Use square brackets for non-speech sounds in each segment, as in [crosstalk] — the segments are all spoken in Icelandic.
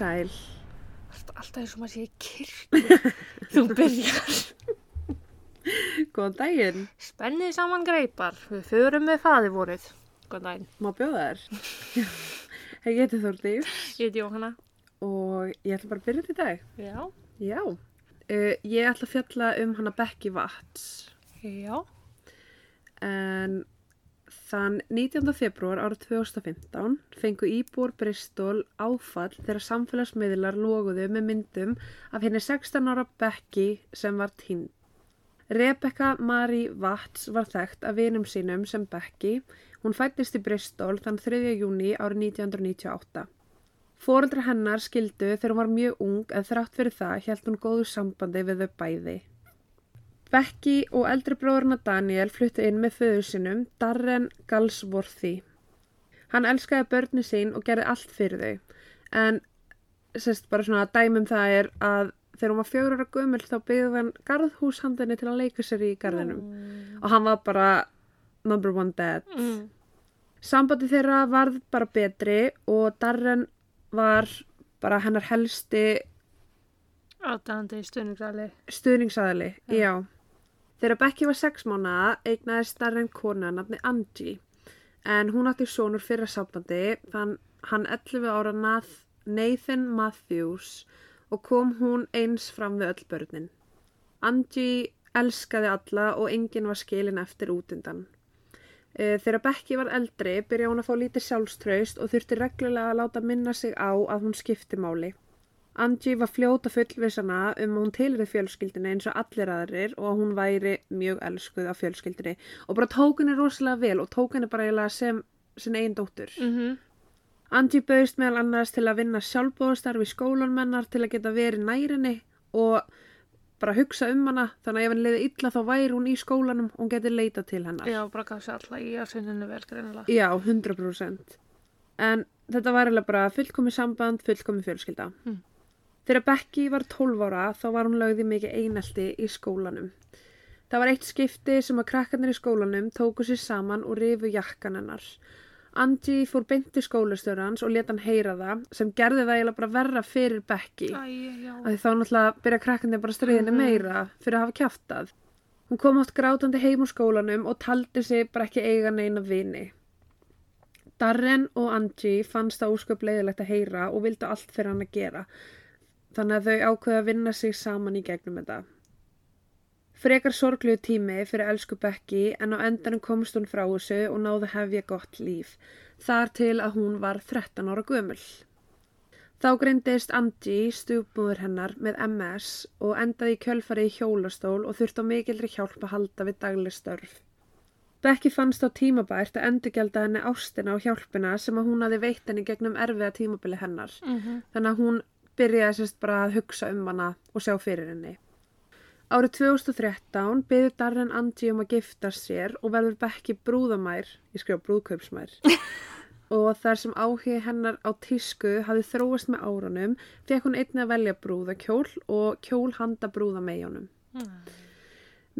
sæl. Allt- Alltaf eins og maður sé í kirkju. Þú byrjar. Góðan daginn. Spennið saman greipar. Við förum með faði voruð. Góðan daginn. Má bjóða þér? Hei, ég heiti Þórdís Ég heiti Jóhanna. og ég ætla bara að byrja þetta í dag. Já. Já. Uh, ég ætla að fjalla um hana Becky Watts. Já. En þann 19. februar árið 2015 fengu íbúar Bristol áfall þegar samfélagsmiðlar loguðu með myndum af henni 16 ára Becky sem var týnd. Rebecca Marie Watts var þekkt af vinum sínum sem Becky. Hún fættist í Bristol þann 3. júni árið 1998. Fóreldra hennar skildu þegar hún var mjög ung en þrátt fyrir það held hún góðu sambandi við þau bæði. Becky og eldri bróðurna Daniel fluttu inn með föður sinum, Darren Galsworthy. Hann elskaði börni sín og gerði allt fyrir þau. En sérst bara svona dæmum það er að þegar hún var fjögur ára gömul þá byggði hann garðhúshandinni til að leika sér í garðinum. Og hann var bara number one dad. Mm. Sambandi þeirra varð bara betri og Darren var bara hennar helsti Aðdæðandi í stuðningsæli. stuðningsaðali, Já. já. Þegar Becky var sex mánaða eignaði starren kona nafni Angie en hún átti sonur fyrra sambandi þann hann 11 ára Nath, Nathan Matthews og kom hún eins fram við öll börnin. Angie elskaði alla og enginn var skilin eftir útundan. Eh, Þegar Becky var eldri byrjaði hún að fá lítið sjálfströst og þurfti reglulega að láta minna sig á að hún skipti máli. Angie var fljóta fullvissana um að hún tilrið fjölskyldinni eins og allir aðrir og að hún væri mjög elskuð af fjölskyldinni og bara tók henni rosalega vel og tók henni bara eiginlega sem sin einn dóttur. Mm Angie bauðst meðal annars til að vinna sjálfbóðastarf í skólanmennar til að geta verið nærinni og bara hugsa um hana þannig að ef henni leiði illa þá væri hún í skólanum og hún geti leita til hennar. Já, bara sér alltaf í að sinninu vel greinilega. Já, 100%. En þetta var eiginlega bara fullkomi samband, fullkomi fjölskylda. Mm. Þegar Becky var 12 ára þá var hún lögði mikið einelti í skólanum. Það var eitt skipti sem að krakkarnir í skólanum tóku sér saman og rifu jakkan hennar. Angie fór beint til skólastjórans og leta hann heyra það sem gerði það eiginlega bara verra fyrir Becky. Æ, þá náttúrulega byrja krakkarnir bara stríðinni Mhm. meira fyrir að hafa kjáftað. Hún kom átt grátandi heim úr skólanum og taldi sig bara ekki eiga neina vini. Darren og Angie fannst það úrsköp leiðilegt að heyra og vildu allt fyrir hann að gera. Þannig að þau ákveða að vinna sig saman í gegnum þetta. Frekar sorgluðu tími fyrir elsku Becky en á endanum komst hún frá þessu og náði hefja gott líf. Þar til að hún var 13 ára gömul. Þá greindist Angie, stjúpmóður hennar, með MS og endaði í kjölfari í hjólastól og þurfti á mikilri hjálp að halda við dagleg störf. Becky fannst á tímabært að endurgelda henni ástina og hjálpina sem að hún hafi veitt henni gegnum erfiða tímabili hennar. Mm Þannig að hún byrjaði sérst bara að hugsa um hana og sjá fyrir henni. Árið 2013 byður Darren Angie um að gifta sér og verður Becky brúðamær, ég skrifa brúðkaupsmær. [laughs] og þar sem áhugi hennar á tísku hafði þróast með árunum, fekk hún einnig að velja brúðakjól og kjól handa brúðameijónum.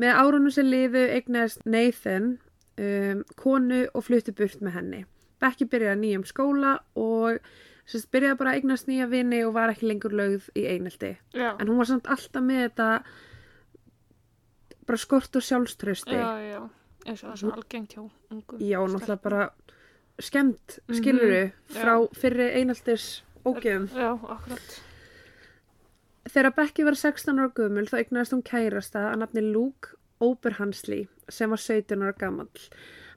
Með árunum sem liðu eignast Nathan um, konu og flutti burt með henni. Becky byrjaði nýjum skóla og sérst, byrjaði bara að eignast nýja vini og var ekki lengur lögð í einelti. Já. En hún var samt alltaf með þetta bara skort og sjálfströsti. Já, já. Eins og er svo algengt hjá ungum. Já, náttúrulega bara skemmt, Mhm, skiluru, frá já. fyrri eineltis ógjöfum. Já, akkurat. Þegar Becky var 16 ára gömul þá eignaðist hún kærasta að nafni Luke Oberhansley sem var 17 ára gamall.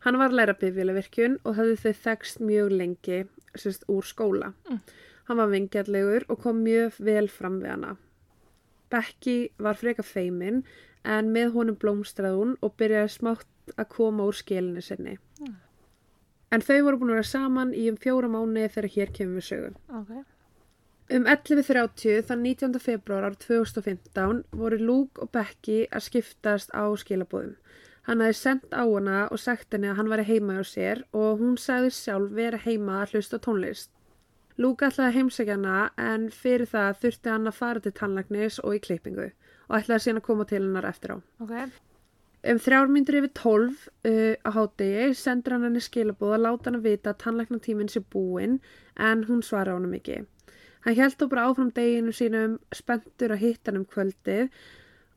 Hann var að læra bifjölevirkjun og höfðu þau þekst mjög lengi sérst, úr skóla. Mm. Hann var vingjallegur og kom mjög vel fram við hana. Becky var freka feimin en með honum blómstraði hún og byrjaði smátt að koma úr skilinu sinni. Mm. En þau voru búin að vera saman í um fjóra mánuði þegar hér kemur við sögum. Ok. Um 11.30 þann 19. februar árið 2015 voru Luke og Becky að skiptast á skilabóðum. Hann hafði sendt á hana og sagt henni að hann væri heima hjá sér og hún sagði sjálf vera heima að hlusta á tónlist. Luke ætlaði að heimsækja hana en fyrir það þurfti hann að fara til tannlæknis og í klippingu og ætlaði síðan að koma til hennar eftir á. Ok. Um þrjár myndur yfir tólf uh, á hádegi sendur hann henni skilabóð að láta hann að vita að tannlæknatíminn sé búinn en hún svara honum ekki. Hann held þó bara áfram deginu sínum spenntur að hitta hann um kvöldið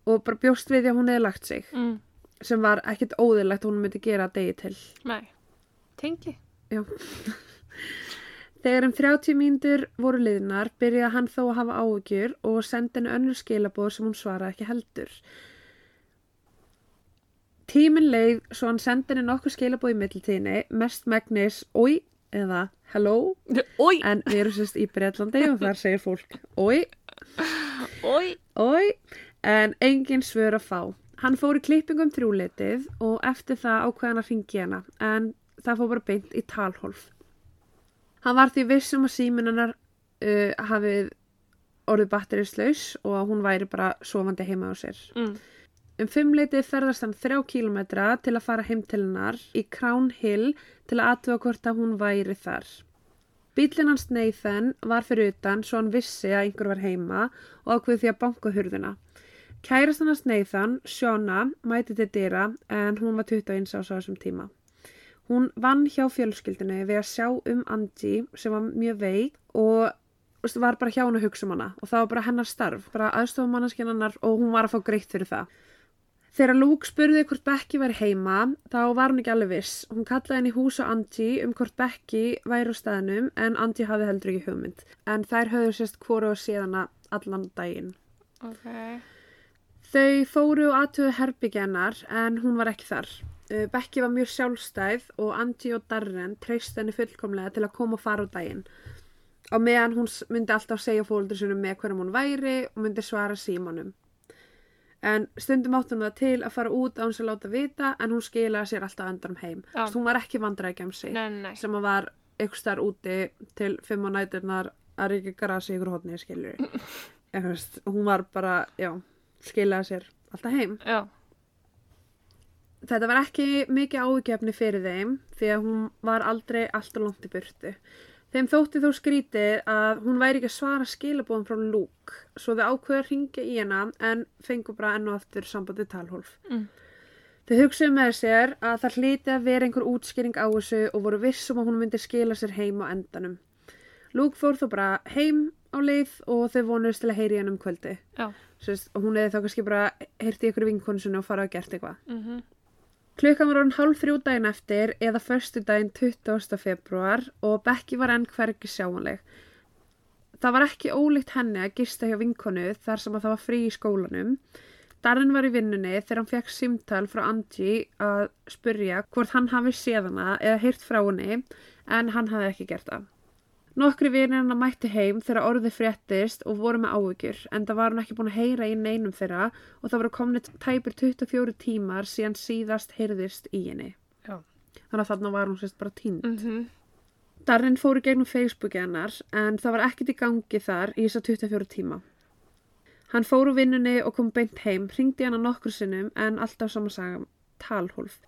og bara bjóst við því að hún hefði lagt sig Mm. Sem var ekkit óðurlegt hún myndi gera degi til. Nei. Tengli. Já. Þegar um 30 mínútur voru liðnar byrjaði hann þó að hafa áhugjur og sendi henni önnur skilabóð sem hún svaraði ekki heldur. Tíminn leið svo hann sendi henni nokkuð skilabóð í mittiltíðinni, mest megnis oi eða hello, Ói, en við erum sérst í Breitlandi og þar segir fólk oi, ói. oi, en engin svör að fá. Hann fór í klippingum þrjúleitið og eftir það ákveðan að ringi hana, en það fór bara beint í talhólf. Hann var því vissum að síminunnar uh, hafið orðið batterislaus og að hún væri bara sofandi heima á sér. Mm. Um fimmleitið ferðast hann þrjá kílometra til að fara heim til hennar í Crown Hill til að aðtuga hvort að hún væri þar. Bílinn hans Nathan var fyrir utan svo hann vissi að einhver var heima og ákveði því að banka hurðina. Kærastan hans Nathan, Shona, mæti til dyra en hún var 21 ás á þessum tíma. Hún vann hjá fjölskyldinu við að sjá um Angie sem var mjög veik og var bara hjá hún að hugsa um hana og það var bara hennar starf, bara aðstofum manneskinn hennar og hún var að fá greitt fyrir það. Þegar Luke spurði hvort Becky væri heima, þá var hún ekki alveg viss. Hún kallaði henni hús á Angie um hvort Becky væri á staðnum en Angie hafði heldur ekki hugmynd. En þær höfðu sérst hvora og séðana allan daginn. Ok. Þau fóru og aðtöðu herbygjennar en hún var ekki þar. Uh, Becky var mjög sjálfstæð og Angie og Darren treyst henni fullkomlega til að koma og fara á daginn. Á meðan hún myndi alltaf segja fóldur sinum með hverjum hún væri og myndi svara símanum. En stundum átti hún það til að fara út á hans að láta vita en hún skilaði sér alltaf endanum heim. Já. Svo hún var ekki vandrækjamsi Nei, nei, nei. sem að var ykkur starf úti til fimm á næturnar að ríkja grasi ykkur hodni skilur. [laughs] Veist, hún var bara, já, skilaði sér alltaf heim. Já. Þetta var ekki mikið áhugjefni fyrir þeim því að hún var aldrei alltaf langt í burtu. Þeim þótti þó skrítið að hún væri ekki að svara skilabóðum frá Luke svo þau ákveður að ringja í hana en fengu bara enn og aftur sambandi talhólf. Mm. Þau hugsuðu með sér að það hliti að vera einhver útskýring á þessu og voru vissum að hún myndi skila sér heim á endanum. Luke fór þó bara heim á leið og þau vonuðist til að heyri hann um kvöldi. Sest, og hún hefði þá kannski bara heyrti ykkur vinkonu sinni og fara og gert eitthvað. Mm Klukkan var orðin hálf þrjú daginn eftir eða förstu daginn 20. februar og Becky var enn hvergi sjáanleg. Það var ekki ólíkt henni að gista hjá vinkonu þar sem að það var frí í skólanum. Darren var í vinnunni þegar hann fekk símtal frá Angie að spurja hvort hann hafi séð hana eða heyrt frá henni en hann hafi ekki gert það. Nokkri vinir hennar mætti heim þegar orðið fréttist og voru með áhyggjur en það var hún ekki búin að heyra í neinum þeirra og það voru komnið tæpir 24 tímar síðan síðast heyrðist í henni. Já. Þannig að þarna var hún sérst bara tínd. Mhm. Darren fóru gegnum Facebooki hennar en það var ekkert í gangi þar í þessa 24 tíma. Hann fóru vinnunni og kom beint heim, ringdi hana nokkur sinnum en alltaf sama saga talhólf.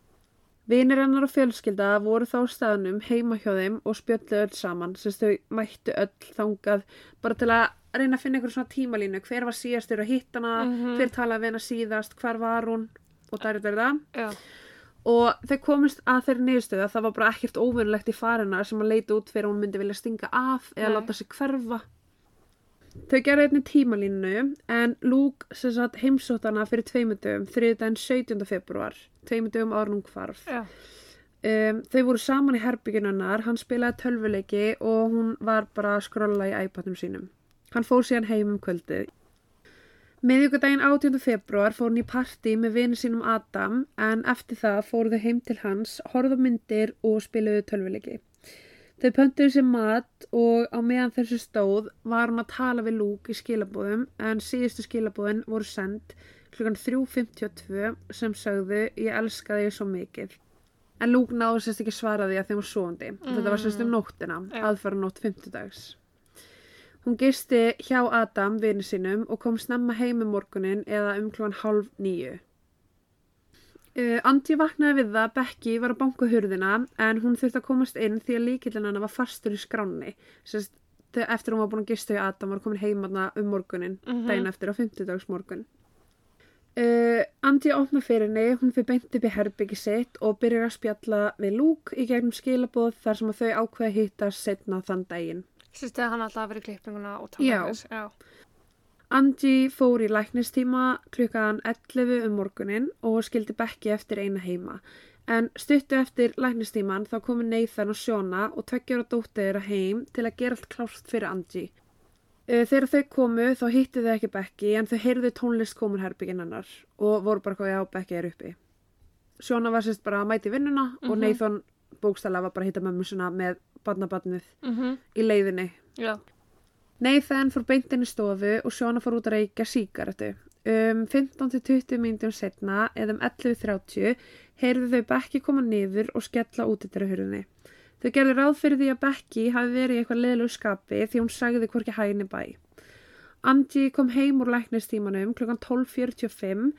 Vinir hennar og fjölskylda voru þá staðnum heima hjá þeim og spjöllu öll saman sem þau mættu öll þangað bara til að reyna að finna einhver svona tímalínu hver var síðastur að hitta hana, Mhm. hver talaði við hana síðast, hvar var hún og það er þetta Já. og þau komist að þeirri niðurstöðu að það var bara ekkert óvinnlegt í farina sem að leita út fyrir að hún myndi vilja stinga af eða Nei. láta sig hverfa þau gerði einnig tímalínu en Luke sem sagt heimsótt hana fyrir tveimundum þriðdæðin 17. februar tveimundum en hún hvarf Já. um, þau voru saman í herbyggjunarnar hann spilaði tölvuleiki og hún var bara að skrolla í iPadum sínum hann fór síðan heim um kvöldið Miðvíkudaginn 18. februar fór hún í partí með vini sínum Adam en eftir það fóru þau heim til hans, horfðu myndir og spiluðu tölvuleiki. Þau pöntuðu sér mat og á meðan þessu stóð var hún að tala við Luke í skilabóðum en síðustu skilabóðin voru send klukkan 3.52 sem sögðu ég elska þig svo mikið. En Luke náðu sérst ekki svaraði að þeim var svoandi. Þetta var sérst um nóttina, Já. aðfara nótt 50 dags. Hún gisti hjá Adam vini sínum og kom snemma heim um morgunin eða um klúan hálf nýju. Uh, Andi vaknaði við það að Becky var að banka hurðina en hún þurfti að komast inn því að líkillin hennar var fastur í skránni. Sest, eftir hún var búin að gista hjá Adam var komin heim þarna um morgunin, Mhm. daginn eftir á 50 dags morgun. Uh, Andi opna fyrir henni, hún fyrir beint upp í herbyggi sitt og byrjar að spjalla við Luke í gegnum skilaboð þar sem þau ákveða að hitta setna þann daginn. Sýstu að hann alltaf í klippinguna og Já. tannlæknis. Já. Angie fór í læknistíma klukkan 11 um morgunin og skildi Becky eftir eina heima. En stuttu eftir læknistíman þá komu Nathan og Shona og tveggjur og dóttið þeirra heim til að gera allt klárt fyrir. Eh, Þegar þau komu þá hittu þau ekki Becky en þau heyrðu tónlist komun herbygginn hennar og voru bara hvað já, Becky er uppi. Shona var sérst bara að mæti vinnuna og Mhm. Nathan bókstæla var bara að hitta mömmu sinna með barnabarnið Mm í leiðinni. Já. Nathan fór beint inn í stofu og Shona fór út að reykja síkaretu. Um 15-20 mínutum setna, eða um 11.30, heyrðu þau Becky koma niður og skella út í hurðinni. Þau gerðu ráð fyrir því að Becky hafi verið í eitthvað leðlug skapi því hún sagði hvorki hægni bæ. Angie kom heim úr læknistímanum klukkan 12.45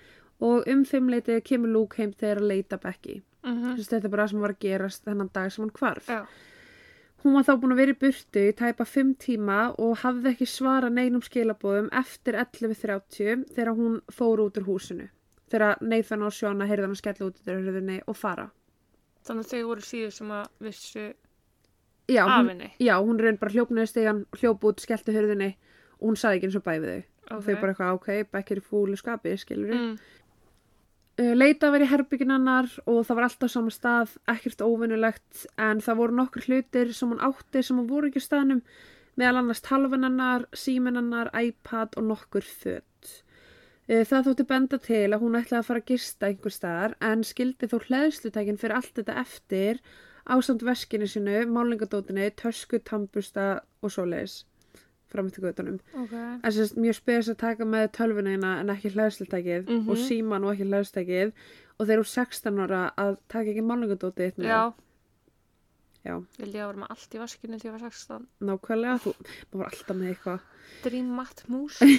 og um þeim leitið kemur Luke heim þegar að leita Becky. Mm Þess, þetta er bara það sem var að gerast þennan dag sem hann hvarf. Já. Hún var þá búin að vera í burtu í tæpa 5 tíma og hafði ekki svara neinum skilabóðum eftir 11.30 þegar hún fór út úr húsinu. Þegar Nathan og Shona heyrði hann að skella út úr hurðinni og fara. Þannig að þau voru síður sem að vissu Já, af hún, henni. já, hún reyn bara hljópnaði stegan, hljóp út, skellti hurðinni og hún saði ekki eins og bæði þau. Og þau bara eitthvað, ok, Becky er í fúlu skapi, skilur við. Mm. Uh, leita í herbyggin hennar og það var alltaf á sama stað, ekkert óvinnulegt en það voru nokkur hlutir sem hún átti sem hún voru ekki staðnum meðal annars símin hennar, iPad og nokkur föt. Uh, það þótti benda til að hún ætlaði að fara að gista einhver staðar en skildi þó hleðslutækin fyrir allt þetta eftir ásamt veskinu sinu, málingadótinu, tösku, tambusta og svoleiðis framöfti göttunum. Ok. En sérst mjög spes að taka með tölvunina en ekki hlæðslutækið Mhm. og síman og ekki hlæðslutækið og þeir eru 16 ára að taka ekki málningadótið þitt með. Já. Já, ég að vera með allt í vaskinu þegar ég var 16. nákvæmlega, þú, var alltaf með eitthvað. Dream Matt Moose. [laughs]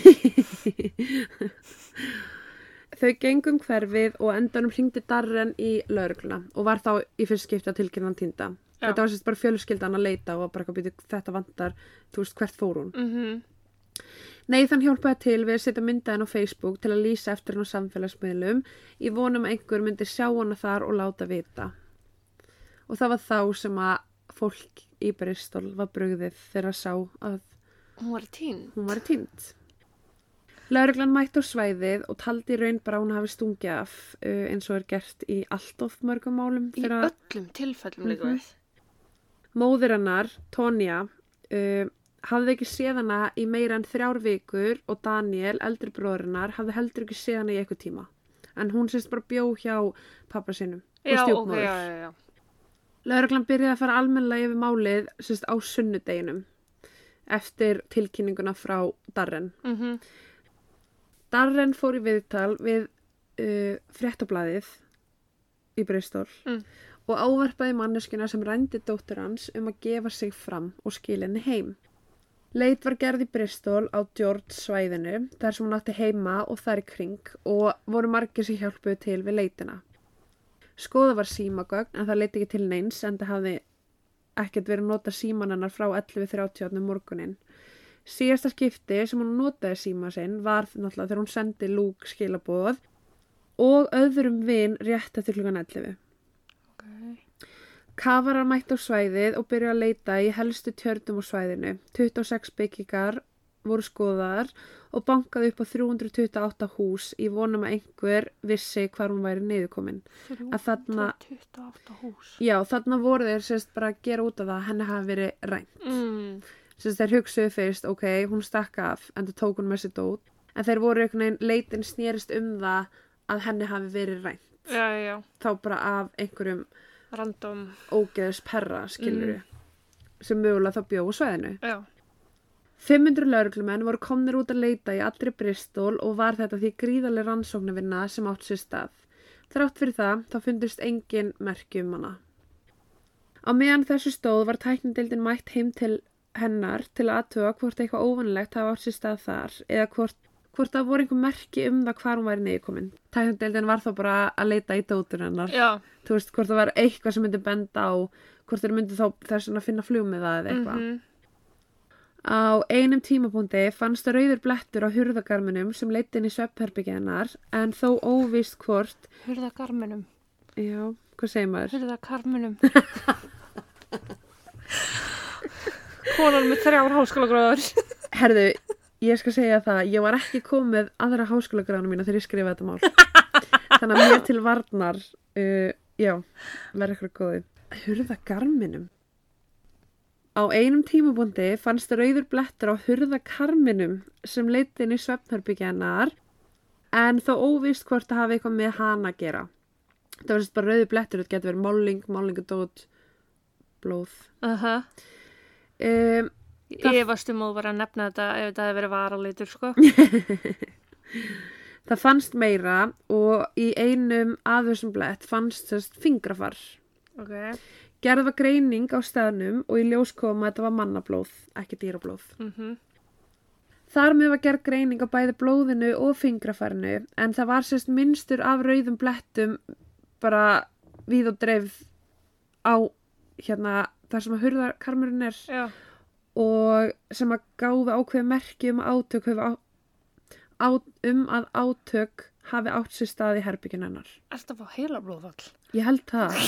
Þau gengum hverfið og endanum hringdi Darren í laurugluna og var þá í fyrst skipta tilkynnan týnda. Þetta var sérst bara fjölskyldan að leita og bara býtu þetta vantar, þú veist hvert fór hún. Mhm. Nathan hjálpaði til við að setja myndaðin á Facebook til að lýsa eftir hann á samfélagsmiðlum í vonum að einhver myndi sjá hana þar og láta vita. Og það var þá sem að fólk í Bristol var brugðið þegar að sá að Hún var tín. hún var týnd. Lauruglan mætti á svæðið og taldi raun bara hún hafi stungið af uh, eins og er gert í allt of mörgum málum. Í öllum tilfellum líka Mhm. Við. Móðir hennar, Tonja, uh, hafði ekki séð hana í meira en þrjár vikur og Daniel, eldri bróðurinnar, hafði heldur ekki séð hana í eitthvað tíma. En hún sést bara bjó hjá pappa sinum og Já, ok, já, já, já. Lauruglan byrjaði að fara almennilega yfir málið sérst á sunnudeginum eftir tilkynninguna frá Darren. Mhm. Darren fór í viðtal við uh, fréttablaðið í Bristol Mm. Og ávarpaði manneskina sem rændi dóttur hans um að gefa sig fram og skilja henni heim. Leit var gerð í Bristol á George svæðinu þar sem hún átti heima og þar í kring og voru margir sem hjálpuðu til við leitina. Skoða var símagögn en það leiti ekki til neins en það hafði ekkert verið að nota síman hennar frá 11.30 um morgunin. Síðasta skipti sem hún notaði síma sinn var náttúrulega þegar hún sendi Luke skilabóð og öðrum vin rétt eftir klukkan 11. Ok. Kafarar mætti á svæðið og byrjuði að leita í helstu tjörnum á svæðinu. 26 byggingar voru skoðaðar og bankaði upp á 328 hús í vonum að einhver vissi hvar hún væri niðurkomin. Að þarna- 328 hús. Já, þarna voru þeir sérst bara að gera út af það að henni hafi verið rænt. Mm. Sérst þeir hugsuðu fyrst, ok, hún stakk af en það tók hún með sér dót. En þeir voru einhvern veginn, leitin snýrist um það að henni hafi verið rænt. Já, já, já. Þá bara af einhverjum Random. ógeðs perra, skilur sem mögulega þá bjóðu svæðinu. Já. 500 lauruglumenn voru komnir út að leita í allri Bristol og var þetta því gríðarlega rannsóknarvinna sem átt sér stað. Þrátt fyrir það, þá fundust engin merki um hana. Á meðan þessu stóð var tæknindildin mætt heim til hennar til að aðtuga hvort eitthvað óvanlegt hafa átt sér stað þar eða hvort, hvort það voru einhver merki um það hvar hún væri niðurkomin. Tæknindildin var þá bara að leita í dótur hennar. Já. Þú veist, hvort það var eitthvað sem myndi benda á, hvort þeir myndi þá þess að finna flugmiða eða eitthvað. Mhm. Á einum tímapunkti fannst rauður blettur á hurðagarminum sem leitt inn í sveppherbyggja hennar en þó óvist hvort, Hurða garminum. já, hvað segir maður? Hurða karminum. [laughs] Konan með þrjár háskólagráður. Herðu, ég skal segja það, ég var ekki komið aðra háskólagrána mína þegar ég skrifaði þetta mál. [laughs] Þannig að mér til varnar, uh, já, verður eitthvað góðið. Hurða garminum. Á einum tímabúndi fannst rauður blettur á hurða karminum sem leiti inn í svefnherbyggjanar en þó óvist hvort það hafi eitthvað með hana að gera. Það var sérst bara rauður blettur, þetta getur verið máling, málingadót, blóð. Aha. Um, Ég varst um að vera að nefna þetta ef þetta hefði verið varalitur, sko. [laughs] Það fannst meira og í einum af þessum blett fannst þess fingrafar. Ok. Gerð var greining á staðnum og í ljós kom að þetta var mannablóð, ekki dýrablóð. Mm Þar með var gerð greining á bæði blóðinu og fingrafarinu en það var sérst minnstur af rauðum blettum bara við og dreif á hérna þar sem að hurðarkarmurinn er Já. Og sem að gáða ákveð merki um átök á, á, um að átök hafi átt sér stað í herbyggin hennar. Að fá heila blóðfall? Ég held það.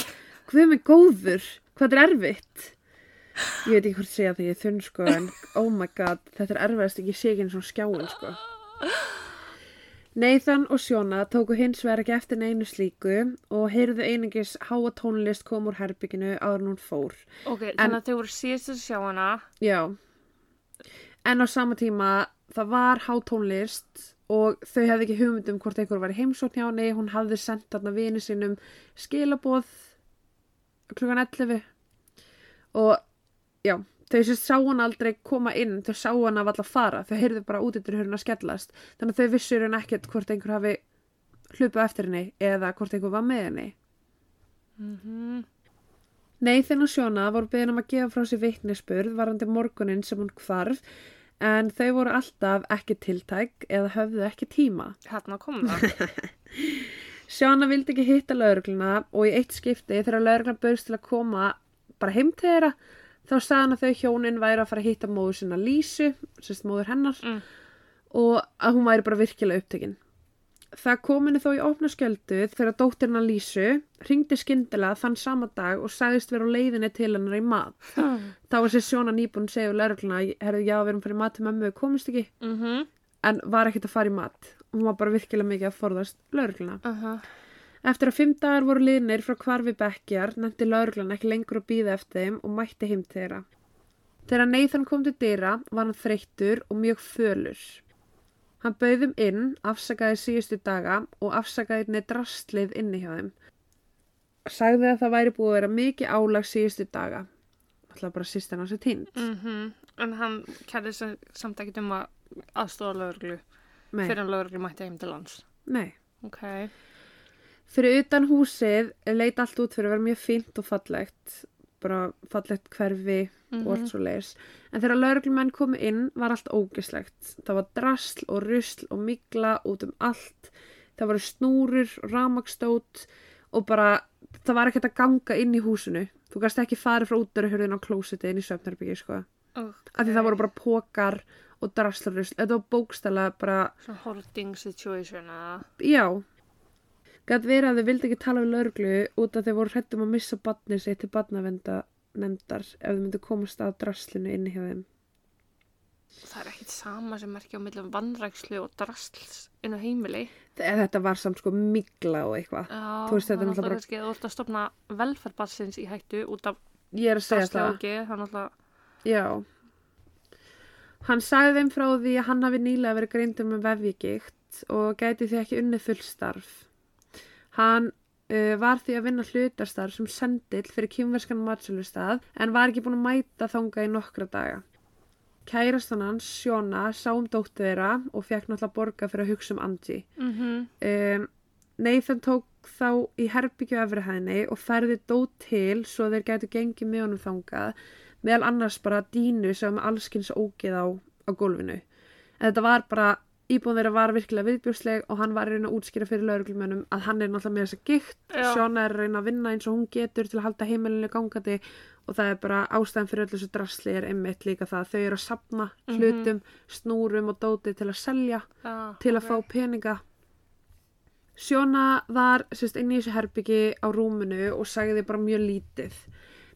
Hvað með góður? Hvað er erfitt? Ég veit ekki hvort segja því ég er þunn sko en oh my god, þetta er erfiðast ekki ekki eins og skjáin sko. Nathan og Sjóna tóku hins vegar ekki eftir neinu slíku og heyrðu einingis háa tónlist kom úr herbygginu áður en hún fór. Ok, þannig að þau voru síðast að sjá hana. Já. En á sama tíma það var hátónlist og þau hefði ekki hugmynd um hvort einhver var í heimsókn hjá henni. Hún hafði sendt þarna vini sínum skilaboð klukkan 11 og já, þau sést sá hann aldrei koma inn, þau sá hann af alla fara, þau heyrðu bara út yfir hérna að skellast. Þannig að þau vissur hann ekkert hvort einhver hafi hlupað eftir henni eða hvort einhver var með henni. Mm Nathan og Sjóna voru beðin um að gefa frá sér vitnisspurð varandi morgunin sem hún hvarf en þau voru alltaf ekki tiltæk eða höfðu ekki tíma. Hérna kom það. [laughs] Sjóna vildi ekki hitta laurugluna og í eitt skipti þegar laurugluna börst til að koma bara heim til þeirra þá sagði hann að þau hjónin væri að fara að hitta móður sinna Lísu, sérst móður hennar Mm. og að hún væri bara virkilega upptekinn. Það kom henni þó í opna skjöldu þegar dóttirna Lísu ringdi skyndilega þann sama dag og sagðist vera á leiðinni til hennar í mat. Þá var sér Sjóna nýbúin að segja við laurugluna, herðu já, við erum fyrir mat til mömmu, komist ekki, Mhm. en var ekkert að fara í mat. Hún var bara virkilega mikið að forðast laurugluna. Aha. Eftir að fimm dagar voru liðnir frá hvarfi bekkjar, nefndi lauruglan ekki lengur að býða eftir þeim og mætti heim til þeirra. Þegar Nathan kom til dyra var hann þreyttur og mjög fölur. Hann bauðum inn, afsakaði síðustu daga og afsakaði einni drastlið inni hjá þeim. Sagði að það væri búið að vera mikið álag síðustu daga. Alltaf bara sýst hann á sér tínt. Mhm. En hann kærði samt ekkert um að aðstofa Nei, fyrir hann lögreglu mætti heim til lands. nei. Ok. Fyrir utan húsið leit allt út fyrir að vera mjög fínt og fallegt. Bara fallegt hverfi Mhm. og allt svo leiðis. En þegar lauruglumenn komu inn var allt ógislegt. Það var drasl og rusl og migla út um allt. Það voru snúrur ramagstót og bara, það var ekkert að ganga inn í húsinu. Þú gast ekki farið frá útdörruhörðin á klósiti inn í svefnherbyggi, sko. okay. Af því það voru bara pókar og drasl og rusl. Þetta var bókstæla bara, Svona hoarding situation eða... já. Gat verið að þau vildi ekki tala við lauruglu út af þau voru hrættum að missa badnið sitt til badnavenda nefndar ef þau myndu komast að draslinu inni hjá þeim. Það er ekkert sama sem merkja á millum vannrækslu og drastls inn á heimili. Þe- Þetta var samt sko migla og eitthvað. Já, Þú veist, þetta er náttúrulega bara- kannski þú ert að stopna velferðbarsins í hættu út af það. og er náttúrulega... Já. Hann sagði þeim frá því að hann hafi nýlega verið greindur með vefjigikt og gæti því ekki unnið full starf. Hann uh, var því að vinna hlutastarf sem sendill fyrir kýmverskan matsölustað en var ekki búin að mæta þanga í nokkra daga. Kærastan hans, Sjóna, sá um dóttu þeirra og fekk náttúrulega borga fyrir að hugsa um Angie. Mm Um, Nathan tók þá í herbyggju efri hæðinni og færði dót til svo þeir gætu gengið með honum þangað meðal annars bara dínu sem allskins ógeð á, á gólfinu. En þetta var bara, íbúin þeirra var virkilega viðbjósleg og hann var að reyna að útskýra fyrir lauruglumönnum að hann er náttúrulega með þessa gikt, Já. Sjóna er að reyna að vinna eins og hún getur til að halda heimilinu gangandi og það er bara ástæðan fyrir öllu þessu drasli er einmitt líka það að þau eru að sapna Mhm. hlutum, snúrum og dóti til að selja Já, til að ok. fá peninga. Sjóna var sérst inn í þessu herbyggi á rúminu og sagði bara mjög lítið.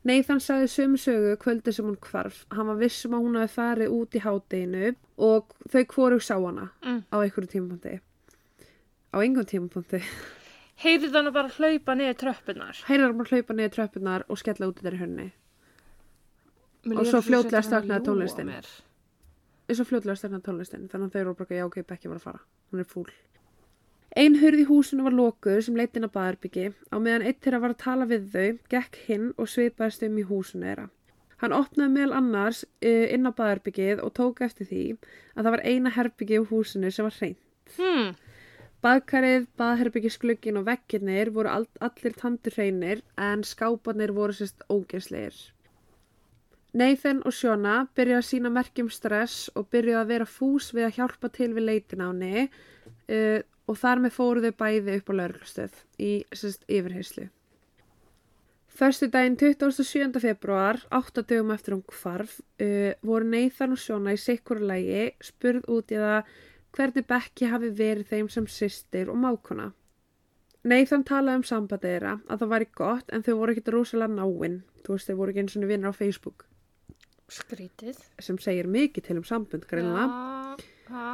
Nathan sagði sömu sögu kvöldi sem hún hvarf. Hann var vissum að hún hafi farið út í hádeginu og þau hvorug sá hana Mm. á einhverju tímapunkti. Á engum tímapunkti. [laughs] Heyrið hann að bara hlaupa niður tröppunar. Heilar hann bara hlaupa niður tröppunar og skella út í þeirri hönni. Mér Og svo að staknaði tónlistin. og fljótlega stefna tónlistin þannig að þau eru bara já ok, Becky var að fara hún er fúl Ein hurð í húsinu var lokuð sem leitt inn á baðarbyggi á meðan eitt þeirra var að tala við þau gekk hinn og svipaðist um í húsinu þeirra Hann opnaði meðal annars uh, inn á baðarbyggið og tók eftir því að það var eina herbyggi í húsinu sem var hreint Hmm. Baðkarið, baðherbyggisglugginn og veggirnir voru all, allir tandur hreinir en skápanir voru sérst ógeðslegir. Nathan og Shona byrjuði að sína merkjum stress og byrjuði að vera fús við að hjálpa til við leitin á henni uh, og þar með fóru þau bæði upp á lauruglustöð í sérst yfirheyslu. Förstu daginn 27. februar, 8 dögum eftir hún hvarf, uh, voru Nathan og Shona í sikkuru lægi spurð út í það hvernig Becky hafi verið þeim sem systir og mákona. Nathan talaði um sambandið þeirra að það væri gott en þau voru ekkit rosalega náinn. Þú veist, þau voru ekki eins og vinnir á Facebook Skrítið. sem segir mikið til um sambund, greinlega. Já, já,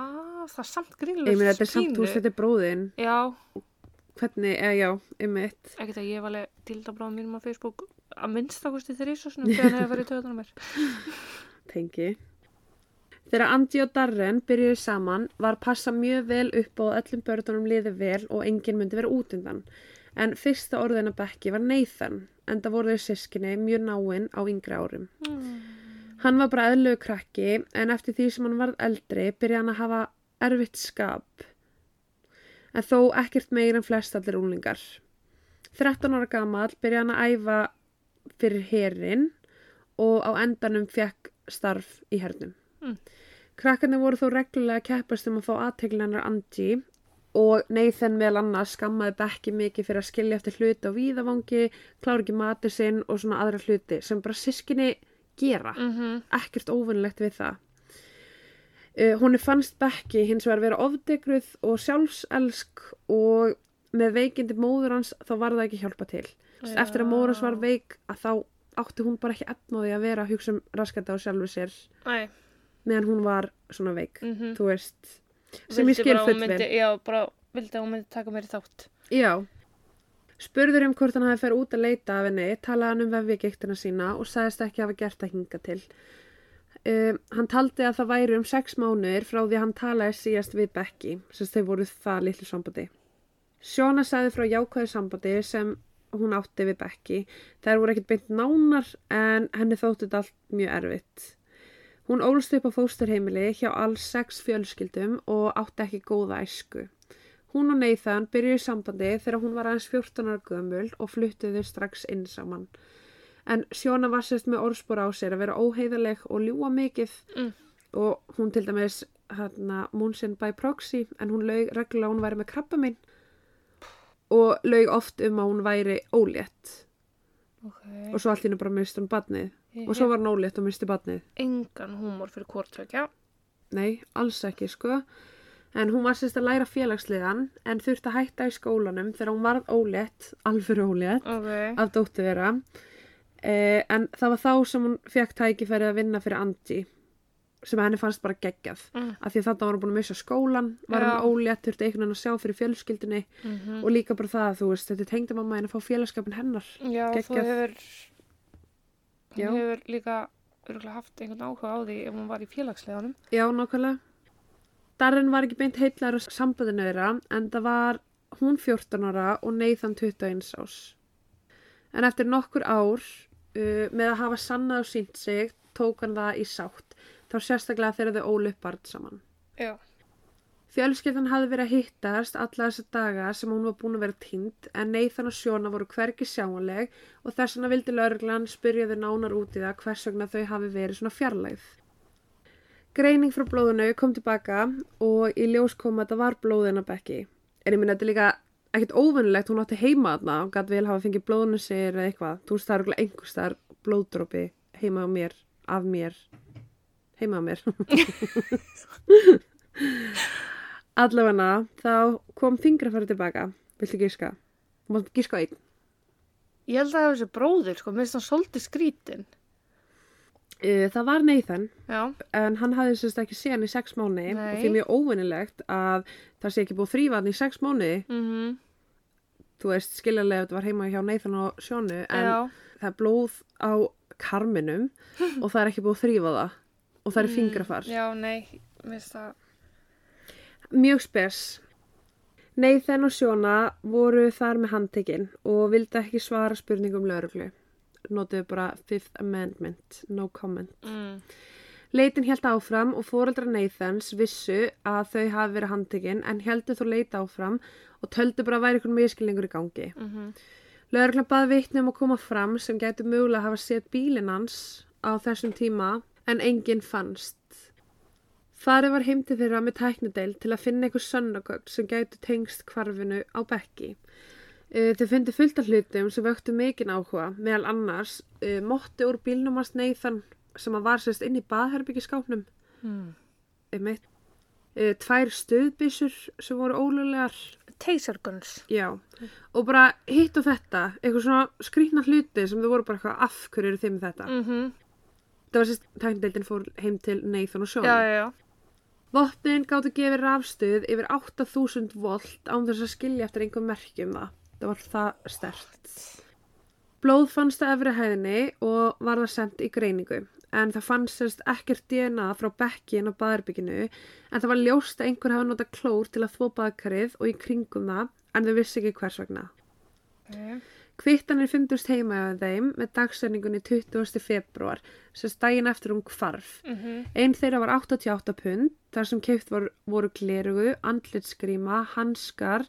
það er samt grínlega Ég meina, þetta er samt, veist, þetta bróðin. Já, Hvernig, eða já, einmitt. ekkert að ég var alveg dildabráðum mínum á Facebook að minnstakosti svona þegar það hefur verið töðan á mér. [laughs] tengi. Þegar Andy og Darren byrjuði saman var passa mjög vel upp að öllum börnunum liði vel og enginn myndi vera út undan. En fyrsta orðina Becky var Nathan, en það voru þau sískinni mjög náinn á yngri árum. Hann var bara eðlögu krakki, en eftir því sem hann varð eldri byrjaði hann að hafa erfitt skap. En þó ekkert meir en flest allir úlingar. 13 ára gamall byrjaði hann að æfa fyrir herin og á endanum fekk starf í hernum. Mm. Krakkarnir voru þó reglulega að keppast um að fá aðteglunar Angie og Nathan meðal annars skammaði Becky mikið fyrir að skilja eftir hluti á víðavangi, klára ekki matur sinn og svona aðra hluti sem bara sískinni gera. Mm Ekkert óvinnlegt við það. Uh, hún er fannst Becky hins vegar vera ofdegruð og sjálfselsk og með veikindi móður hans þá var það ekki hjálpa til. Já. Eftir að móður hans var veik að þá átti hún bara ekki efnaði að vera að hugsa um raskata á sjálfu sér Æ, meðan hún var svona veik, mhm. þú veist sem ég Vildi skil bara að hún full vel. myndi- Já, bara vildi að hún myndi taka mér í þátt. Já. Spurður um hvort hann hafi ferð út að leita af henni, talaði hann um vefjagiktina sína og sagðist ekki hafa gert að hinga til. Um, hann taldi að það væri um sex mánuðir frá því hann talaði síðast við Becky, sem þau voru það litlu sambandi. Sjóna sagði frá jákvæðu sambandi sem hún átti við Becky. Þær voru ekkert beint nánar en henni þótti þetta allt mjög erfitt. Hún ólst upp á fósturheimili hjá alls sex fjölskyldum og átti ekki góða æsku. Hún og Nathan byrjuði sambandi þegar hún var aðeins 14 ára gömul og fluttuðu strax inn saman. En Sjóna var sérst með orðspor á sér að vera óheiðaleg og ljúa mikið Mm. og hún til dæmis hérna Moonsin by proxy en hún laug reglulega að hún væri með krabba minn og laug oft um að hún væri ólétt Ok. og svo allt hennu bara mist hún badnið Ég og svo var hún ólétt og misti badnið. engan húmor fyrir hvortvekja. Nei, alls ekki sko. En hún var sérst að læra félagsliðan en þurfti að hætta í skólanum þegar hún varð ólétt, [laughs] alveg ólétt, Ok. af dóttu vera. Eh, en það var þá sem hún fekk tækifæri að vinna fyrir Andy sem henni fannst bara geggjað. Mm. Af því að þetta var hún búin að missa skólan, var hún ólétt, þurfti einhvern veginn að sjá fyrir fjölskyldunni Mm og líka bara það að þú veist, þetta tengdi mamma henni að fá félagskapin hennar. Já, þú geggjað. hefur, Já. hún hefur líka haft einhvern áhuga á því ef hún var í félagsleganum. Já, nákvæmlega. Darren var ekki beint heitlar á sambandinu þeirra en það var hún 14 ára og Nathan 21 ás. En eftir nokkur ár uh, með að hafa sannað og sínt sig tók hann það í sátt. Þá sérstaklega þegar þau ólu upp barn saman. Já. Fjölskyldan hafði verið að hittast alla þessa daga sem hún var búin að vera týnd en Nathan og Sjóna voru hvergi sjáanleg og þess vegna vildi lauruglan spyrja þau nánar út í það hvers vegna þau hafi verið svona fjarlægð. Greining frá blóðinu kom tilbaka og í ljós kom að það var blóðina Becky. En ég minna þetta er líka ekkert óvinnilegt, hún átti heima þarna og gæti vel hafa fengið blóðinu sér eða eitthvað. Þú veist það er örugglega einhvers þar blóðdrópi heima á mér, af mér, heima á mér. [laughs] Allavega þá kom fingrafæri tilbaka. Viltu gíska? Þú mátt gíska einn. Ég held að það hefur þessi bróðir, sko, mér finnst hann svolítið skrítin. Uh, það var Nathan, Já, en hann hafði sérst ekki séð hann í sex mánu og því mjög óvinnilegt að það sé ekki búið hann í sex mánu. mhm, Þú veist, skiljanlega þetta var heima hjá Nathan og Sjónu, en já, það er blóð á karminum [laughs] og það er ekki búið að þrýfa það og það er Mm, fingrafar. já, nei, mér finnst það, Mjög spes. Nathan og Sjóna voru þar með handtekinn og vildi ekki svara spurningum lauruglu. Notuðu bara Fifth Amendment, no comment. mm, Leitin held áfram og fóreldra Nathans vissu að þau hafi verið handtekinn en heldur þó leita áfram og töldu bara að væri einhvern miskilningur í gangi. mhm, Laurugla baði vitni um að koma fram sem gætu mögulega hafa séð bílinn hans á þessum tíma en enginn fannst. Farið var heim til þeirra með tæknideild til að finna einhver sönnagögn sem gætu tengst kvarfinu á bekki. Uh, þau fundi fullt af hlutum sem vöktu mikinn áhuga, meðal annars uh, mótti úr bílnum hans Nathan sem að var sérst inn í baðherbyggiskápnum mm. einmitt. Uh, tvær stöðbissur sem voru ólulegar Taserguns. Já, og bara hitt og þetta, eitthvað svona skrýtna hluti sem þau voru bara eitthvað af hverju eru þeim þetta. Mhm, Það var sérst, tækndeildin fór heim til Nathan og já, Vopnin gáttu gefið rafstuð yfir 8000 volt án þess að skilja eftir einhver merkjum það. Það var það stert. Blóð fannst að efri hæðinni og var það sendt í greiningu. En það fannst sérst ekkert DNA frá bekkin á baðarbygginu en það var ljóst að einhver hafa notað klór til að þvó baðkarið og í kringum það en þau vissi ekki hvers vegna. okay. Kvittanir fundust heima á þeim með dagsendingunni 20. februar sem daginn eftir um hvarf. mhm, Einn þeirra var 88 pund þar sem keift vor, voru glerugu, andlitsgríma, hanskar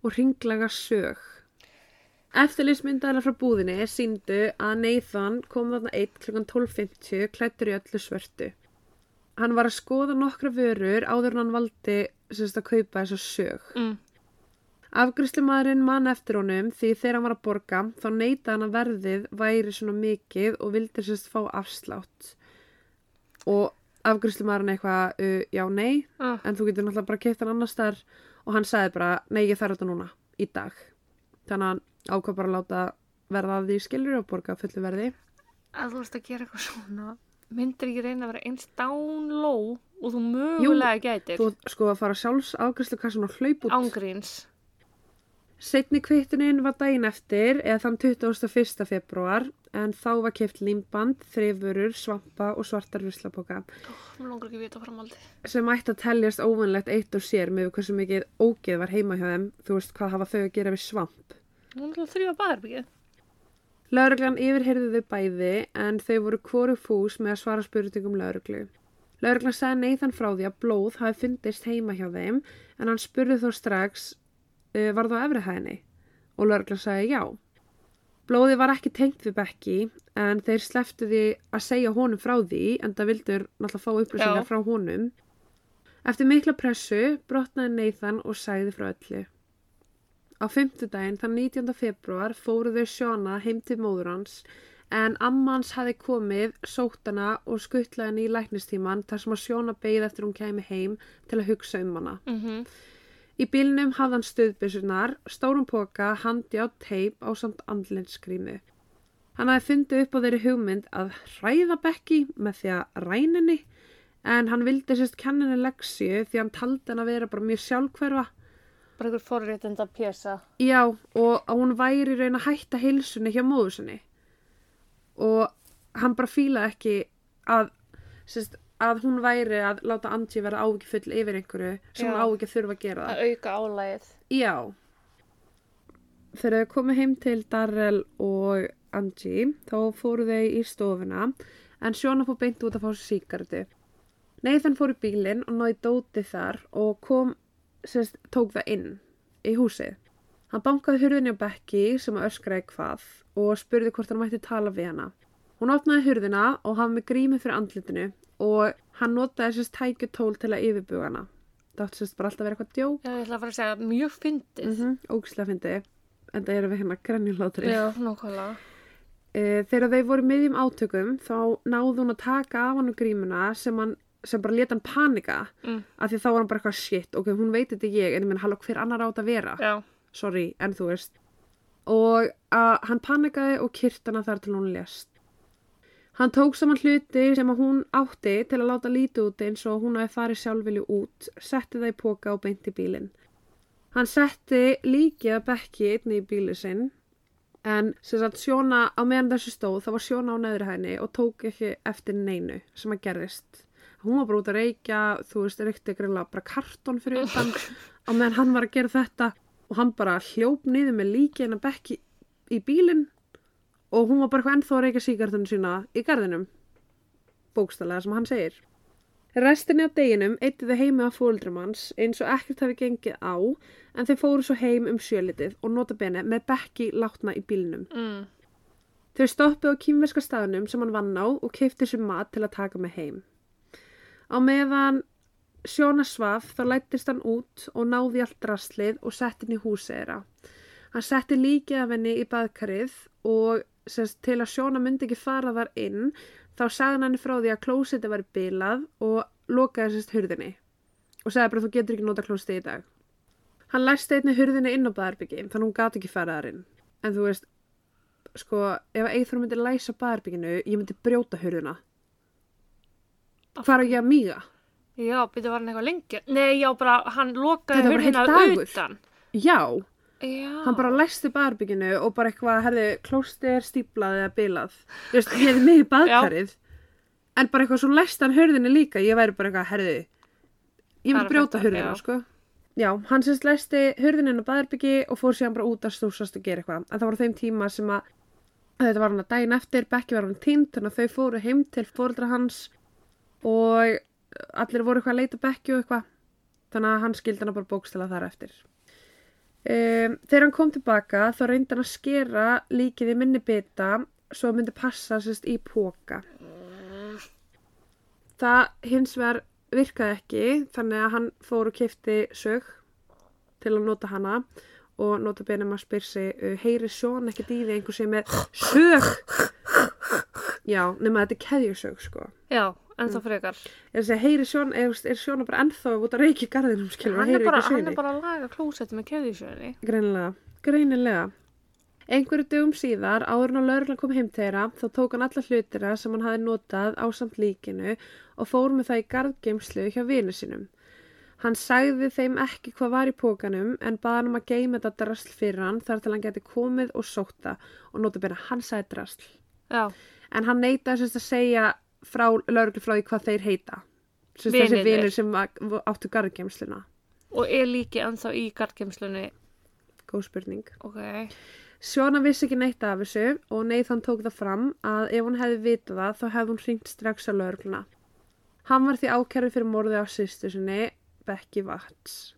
og ringlaga sög. Eftirlýsmyndaðar frá búðinni síndu að Nathan kom þarna 1 kl. 12.50 klættur í öllu svörtu. Hann var að skoða nokkra vörur áður en hann valdi sérst, að kaupa þessa sög. mm, Afgriðslumadurinn mann eftir honum því þegar hann var að borga þá neyta hann að verðið væri svona mikið og vildi sérst fá afslátt. Og afgriðslumadurinn eitthvað, uh, já nei, ah, en þú getur náttúrulega bara keipt hann annars þar og hann sagði bara, nei ég þarf þetta núna, í dag. Þannig að hann ákvað bara að láta verða að því skilur og borga fullu verði. að þú ert að gera eitthvað svona, myndir ekki reyna að vera eins down low og þú mögulega gætir, Þú sko að fara sjálfs afgriðslukassan og hlaup út. ángríns, Setni kvittunin var daginn eftir eða þann 21. februar en þá var keipt límband, þrifurur, svampa og svartar ekki vita framaldi. sem ætti að teljast óvanlegt eitt og sér með hversu mikið ógeð var heima hjá þeim þú veist hvað hafa þau að gera við svamp Nú er það þrjá baðarbyggið. Lauruglan yfirheyrði þau bæði en þau voru hvoru fús með að svara spurningum lauruglu Lauruglan sagði Nathan frá því að blóð hafi fundist heima hjá þeim en hann spurði þó strax uh, var það á efrihæðinni og lauruglan sagði já Blóði var ekki tengt við Becky en þeir sleftu því að segja honum frá því en það vildur náttúrulega fá upplýsingar frá honum. Eftir mikla pressu brotnaði Nathan og sagði frá öllu. Á fimmtudaginn, þann 19. februar, fóru þau Sjóna heim til móður hans en amma hans hafi komið, sótt hana og skuttlaði henni í læknistíman þar sem að Sjóna beigð eftir hún kæmi heim til að hugsa um hana. Mm Í bílnum hafði hann stuðbyssunar, stórum póka, handi á teip á samt andlinskrímu. Hann hafði fundið upp á þeirri hugmynd að hræða Becky með því að ræninni en hann vildi sérst kenninni leksju því hann taldi hann að vera bara mjög sjálfhverfa. Bara einhver forréttinda pjesa. Já, og hún væri raun að hætta heilsunni hjá móður sinni. Og hann bara fílaði ekki að, sérst, að hún væri að láta Angie vera ágifull yfir einhverju sem Já. hún á ekki að þurfa að gera það. Að auka álægið. Já. Þegar þau komu heim til Darrell og Angie, þá fóru þau í stofuna, en Sjóna fór beint út að fá sér síkartu. Nathan fór í bílinn og náði dótið þar og kom, sérst, tók það inn í húsið. Hann bankaði hurðinni á Becky sem að öskraði hvað og spurði hvort hann mætti tala við hana. Hún opnaði hurðina og hann með grími fyrir andlitinu og hann notaði sérst tækju tól til að yfirbuga hana. Það átti sérst bara alltaf að vera eitthvað djók. Já, ég ætla að fara að segja mjög fyndið. Mm -hmm, ógislega fyndi en það eru við hérna grænjulátri Já, nákvæmlega. e, þegar þau voru miðjum átökum þá náði hún að taka af hann grímuna sem, hann, sem bara leta hann panika Mm. af því þá var hann bara eitthvað shit ok, hún veit þetta ég en ég menn halló hver annar átt að vera Já, sorry, en þú veist og að hann panikaði og kyrt hana þar til hún lést. Hann tók saman hluti sem að hún átti til að láta lítið út eins og hún hafi farið sjálfvilju út, setti það í póka og beinti bílinn. Hann setti líkið að bekki einni í bílið sinn en sem sagt Sjóna á meðan þessu stóð þá var Sjóna á neðri hæni og tók ekki eftir neinu sem að gerðist. Hún var bara út að reykja, þú veist, reykti greinlega bara kartón fyrir utan á meðan hann var að gera þetta og hann bara hljóp niður með líkið en að bekki í bílinn og hún var bara eitthvað ennþá að reykja síkartunum sína í garðinum. Bókstælega sem hann segir. Restinni af deginum eitti þau heimi af fóldrum hans eins og ekkert hafi gengið á en þau fóru svo heim um sjölitið og nota bene með bekki látna í bílnum. Mm. Þau stoppuð á kýmverska staðnum sem hann vann á og keipti sér mat til að taka með heim. Á meðan Sjóna svaf þá lættist hann út og náði allt drastlið og setti henni í húsið þeirra. Hann setti líkið af henni í baðkarið og semst, til að Sjóna myndi ekki fara þar inn þá sagði hann frá því að klósiti var bilað og lokaði sérst hurðinni og sagði bara þú getur ekki nota klósiti í dag. Hann læsti einni hurðinni inn á baðarbyggi þannig hún gati ekki fara þar inn. En þú veist, sko, ef Eithor myndi læsa baðarbygginu, ég myndi brjóta hurðina. Er ekki að míga? Já, byrju var hann eitthvað lengi. Nei, já, bara hann lokaði hurðina utan. Já, Já. hann bara læsti baðarbygginu og bara eitthvað, herði, klósti er stíplað eða bilað. Þú veist, ég hefði mig í baðkarið. En bara eitthvað svo læsti hann hurðinni líka, ég væri bara eitthvað, herði, ég er brjóta hurðina, sko. Já, hann sérst læsti hurðinni inn á baðarbyggi og fór síðan bara út að stúsast og gera eitthvað. En það var þeim tíma sem að þetta var hann að daginn eftir, Bekki var hann tínt, þannig að þau fóru heim til fóreldra hans og allir voru eitthvað að leita Bekki og eitthvað. Þannig að hann skildi hana bara bókstela þar eftir. Um, þegar hann kom tilbaka þá reyndi hann að skera líkið í minni bita svo myndi passa sérst í póka. Það hins vegar virkaði ekki þannig að hann fór og kefti sög til að nota hana og nota benum að spyr sig uh, heyri sjón ekkert í því einhver sem er sög já, nema þetta er keðjusög sko Já, en Mm. frekar. er er, er sjón bara ennþá út að reykja garðinum skilur og heyri bara, ekki hann er bara að laga klósetti með keðjusjöðinni. greinilega, greinilega einhverju dögum síðar áður en að lauruglan kom heim þeirra þá tók hann alla hlutina sem hann hafi notað á samt líkinu og fór með það í garðgeimslu hjá vinu sínum Hann sagði þeim ekki hvað var í pókanum en baði hann um að geima þetta drasl fyrir hann þar til hann geti komið og sóta og nota byrja hann sagði drasl. Já, En hann semst að segja frá lauruglu frá því hvað þeir heita. Semst þessi vinir sem áttu garðgeimsluna. og er líki ennþá í gardgeimslunni. Góð spurning. Ok, Sjóna vissi ekki neitt af þessu og Nathan tók það fram að ef hún hefði vitað það þá hefði hún hringt strax á laurugluna. Hann var því ákærið fyrir morðið á sýstu sinni, Becky Watts.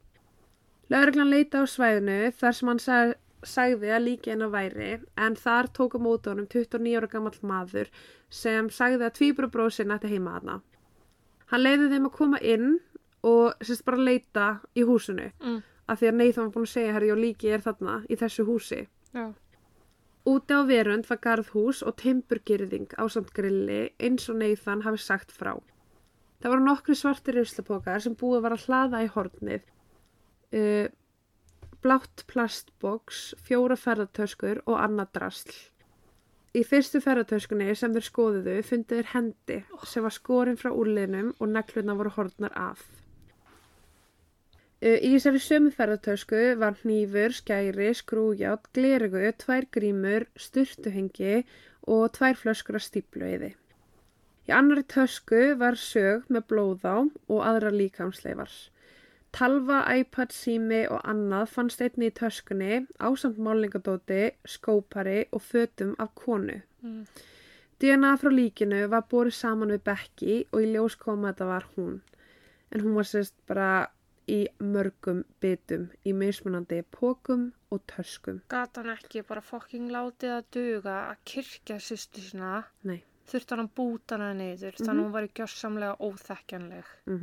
Lauruglan leita á svæðinu þar sem hann sag, sagði að líki hennar væri en þar tók á móti honum 29 ára gamall maður sem sagði að tvíbrabróð sinna ætti heima hana. Hann leiði þeim að koma inn og sérst bara leita í húsinu Mm. af því að Nathan var búin að segja herri og líki er þarna í þessu húsi. já. Úti á verund var garðhús og timburgirðing á samt grilli eins og Nathan hafi sagt frá. Það voru nokkri svartir ruslapokar sem búið var að hlaða í hornið. Uh, blátt plastboks, fjóra ferðartöskur og annað drasl. Í fyrstu ferðartöskunni sem þeir skoðuðu fundu þeir hendi sem var skorin frá úrliðnum og negluna voru hornar af. Í þessari sömu ferðartösku var hnífur, skæri, skrújátt, glerugu, tvær grímur, styrtuhengi og tvær flöskur af stípluiði. Í annari tösku var sög með blóð á og aðra líkamsleifar. Talva, iPad, sími og annað fannst einni í töskunni ásamt málingadóti, skópari og fötum af konu. Mm. DNA frá líkinu var borið saman við Becky og í ljós kom að þetta var hún. En hún var sérst bara í mörgum bitum, í mismunandi pókum og töskum. Gat hann ekki bara fucking látið að duga að kirkja sýstu sína. Nei. Þurfti hann að búta hana niður þannig að hún var gjörsamlega óþekkjanleg. Mm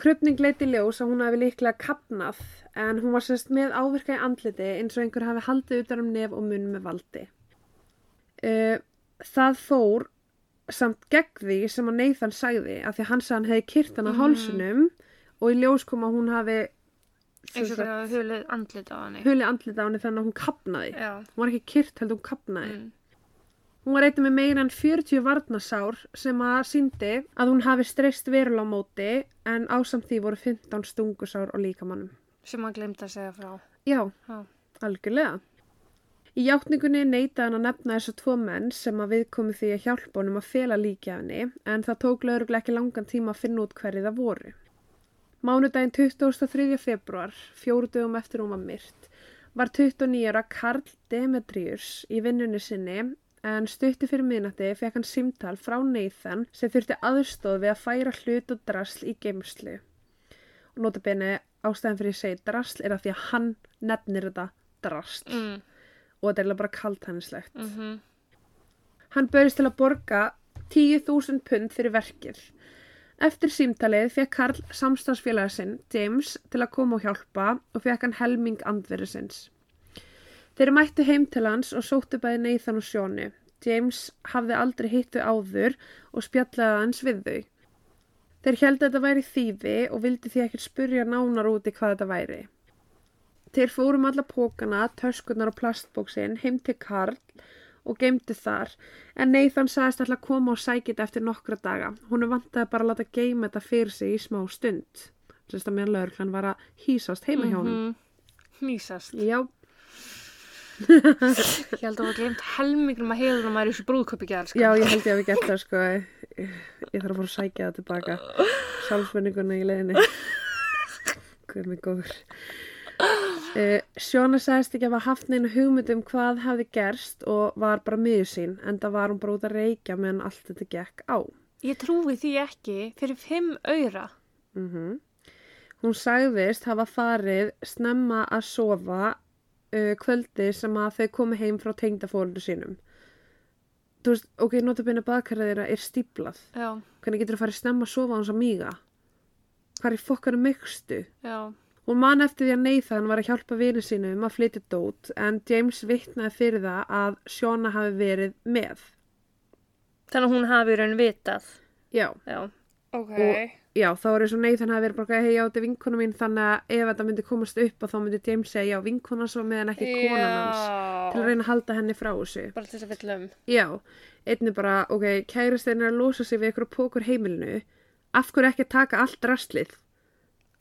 Krupning leiti ljós að hún hafi líklega kapnað en hún var sérst með ávirka í andliti eins og einhver hafi haldið utan um nef og munn með valdi. Uh, það fór samt gegn því sem að Nathan sagði af því að hann hann hefði kyrt hann á Mhm. hálsunum og í ljós kom að hún hafi eins og það hulið andlit á henni. hulið andlita á henni þannig að hún kapnaði. Já. Hún var ekki kyrt heldur hún kapnaði. Mm. Hún var eitthvað með meira en 40 varnasár sem að síndi að hún hafi streyst verulega á móti en ásamt því voru 15 stungusár á líkamannum. Sem hann glemt að segja frá. Já, Já. algjörlega. Í játningunni neitaði hann að nefna þessu tvo menn sem að viðkomi því að hjálpa honum að fela líkjafinni en það tók lögreglega ekki langan tíma að finna út hverju það voru. Mánudaginn 23. februar, fjóru dögum eftir hún var myrt, var 29 ára Karl Demetrius í vinnunni sinni en stutti fyrir minnati fekk hann símtal frá Nathan sem þurfti aðstóð við að færa hlut og drasl í geimslu. Og notabene ástæðan fyrir ég segi drasl er að því að hann nefnir þetta drasl Mm. og þetta er bara kaltænislegt. Mm -hmm. Hann börjast til að borga 10.000 pund fyrir verkið. Eftir símtalið fekk Karl samstagsfélaga sinn, James, til að koma og hjálpa og fekk hann helming andverðisins. Þeir mættu heim til hans og sóttu bæði Nathan og Sjóni. James hafði aldrei hitt þau áður og spjallaði hans við þau. Þeir held að þetta væri þýfi og vildi því ekkert spurja nánar úti hvað þetta væri. Þeir fórum alla pókana, töskurnar og plastbóksinn heim til Karl og geymdu þar en Nathan sagðist alltaf að koma og sækja þetta eftir nokkra daga. Hún vantaði bara að láta geyma þetta fyrir sig í smá stund. Sérst að meðan lögurklann var að hýsast heima hjá honum. Hnýsast. Já, Ég held að það var glemt helmingnum að heiðunum að er í þessu brúðköpi gerð. Sko. já, ég held ég að við gert það sko. Ég, ég þarf að fara að sækja það tilbaka. Sjálfsvinninguna í leiðinni. Guð mig góður. Uh, Sjóna sagðist ekki að hafa haft neina hugmynd um hvað hafði gerst og var bara miður sín en það var hún bara út að reykja meðan allt þetta gekk á. Ég trúi því ekki fyrir fimm auðra. Mm Hún sagðist hafa farið snemma að sofa uh, kvöldi sem að þau komi heim frá tengdafólundu sínum. Þú veist, ok, notabene baðkarið þeirra er stíplað. Já, Hvernig getur þú farið snemma að sofa á hans að míga? Hvað er fokkanum mykstu? já. Hún man eftir því að Nathan var að hjálpa vini sínum að flytja dót en James vittnaði fyrir það að Shona hafi verið með. Þannig að hún hafi raun vitað. Já, Já. Ok. Og- já, þá er eins og Nathan hafi verið bara, hei, já, þetta er vinkona mín, þannig að ef þetta myndi komast upp og þá myndi James segja, já, vinkona svo meðan ekki konan hans. Til að reyna að halda henni frá þessu. Bara til þess að fylla um. Já, einnig bara, ok, kærastinn er að losa sig við ykkur pókur heimilinu. Af hverju ekki að taka allt rastlið?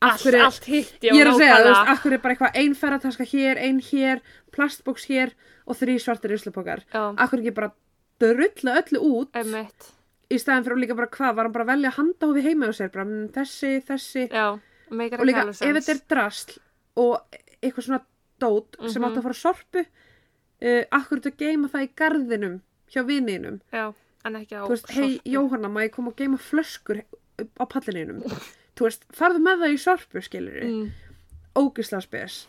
Allt, hverju- allt hitt, já, Ég er að segja, þú veist, nákvæmlega. af hverju er bara eitthvað ein ferðartaska hér, ein hér, plastbóks hér og þrý svartir uslupokar. Já, Af hverju ekki bara drulla öllu út emmitt. Í staðin fyrir að líka bara hvað, var hann bara að velja handahófi heima og sér, bara mm, þessi, þessi Já, meikar og líka ef þetta er drasl og eitthvað svona dót sem Mhm. átt að fara að sorpu uh, akkur þetta geima það í garðinum hjá vininum, Já, en ekki á þú veist, hei. Jóhanna má ég koma og geima flöskur á pallininum farðu með það í sorpu skilur mm. Mm. ógislega spes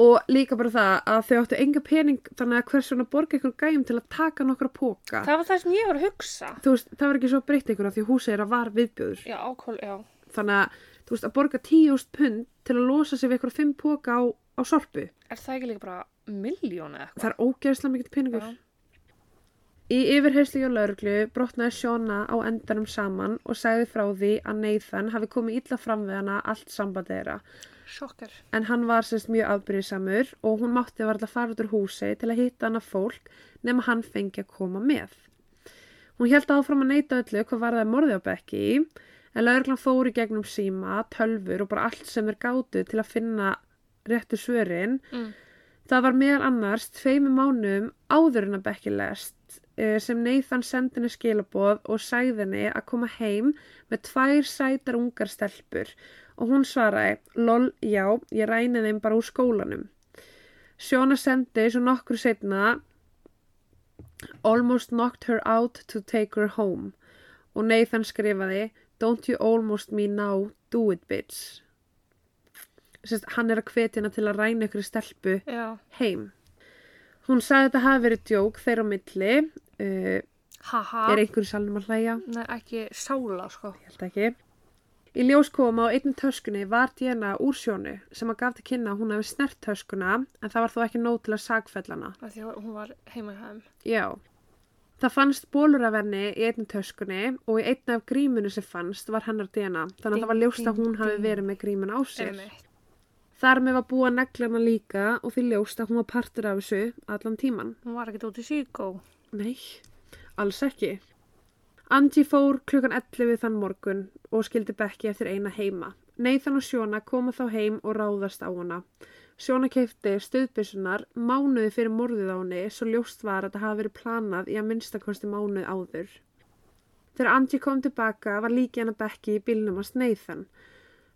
og líka bara það að þau áttu enga pening þannig að hvers svona borga ykkur gæjum til að taka nokkra póka Það var það sem ég var að hugsa. þú veist, það var ekki svo breytt af því húsið er að var viðbjöður Já, ákól, já. þannig að, þú veist, að borga 10.000 pund til að losa sig við ykkur fimm póka á, á sorpu Er það ekki líka bara miljón eða eitthvað? það er ógeðslega mikill peningur Já. í yfirheyslu hjá lauruglu brotnaði Sjóna á endanum saman og sagði frá því að Nathan hafi komið illa fram við hana allt samband þeirra Sjokkar. en hann var semst mjög afbyrðisamur og hún mátti varla fara út úr húsi til að hitta hana fólk nema hann fengi að koma með. Hún held áfram að neyta öllu hvað var það morði á Becky en lauruglan fór í gegnum síma, tölfur og bara allt sem er gátu til að finna réttu svörin. Mm. Það var meðal annars tveimu mánum áður en að Becky lest eh, sem Nathan sendi henni skilaboð og sagði henni að koma heim með tvær sætar ungar stelpur og hún svaraði, lol, já, ég ræni þeim bara úr skólanum. Sjóna sendi svo nokkur setna almost knocked her out to take her home og Nathan skrifaði don't you almost me now, do it bitch. Sest, hann er að hvetja hana til að ræna ykkur stelpu Já. heim. Hún sagði að þetta hafi verið djók þeirra á milli. Uh, Haha. er einhver í salnum að hlæja? Nei, ekki sála, sko. Ég held ekki. Í ljós kom á einnig töskunni var DNA úr sjónu sem að gaf til kynna að hún hefði snert töskuna en það var þó ekki nóg til að sagfella hana. Af Því að hún var heima hjá þeim. Já. Það fannst bólur af henni í einnig töskunni og í einnig af grímunu sem fannst var hennar DNA. Þannig að það var ljóst að hún hafi verið með grímun á sér. Einmitt. Þar með var búið að negla hana líka og því ljóst að hún var partur af þessu allan tíman. Hún var ekkert út í síkó. Nei, alls ekki. Angie fór klukkan 11 þann morgun og skildi Becky eftir eina heima. Nathan og Sjóna koma þá heim og ráðast á hana. Sjóna keipti stöðbissunar mánuði fyrir morðið á henni svo ljóst var að það hafi verið planað í að minnstakosti mánuð áður. Þegar Angie kom tilbaka var líki hennar Becky í bílnum hans Nathan.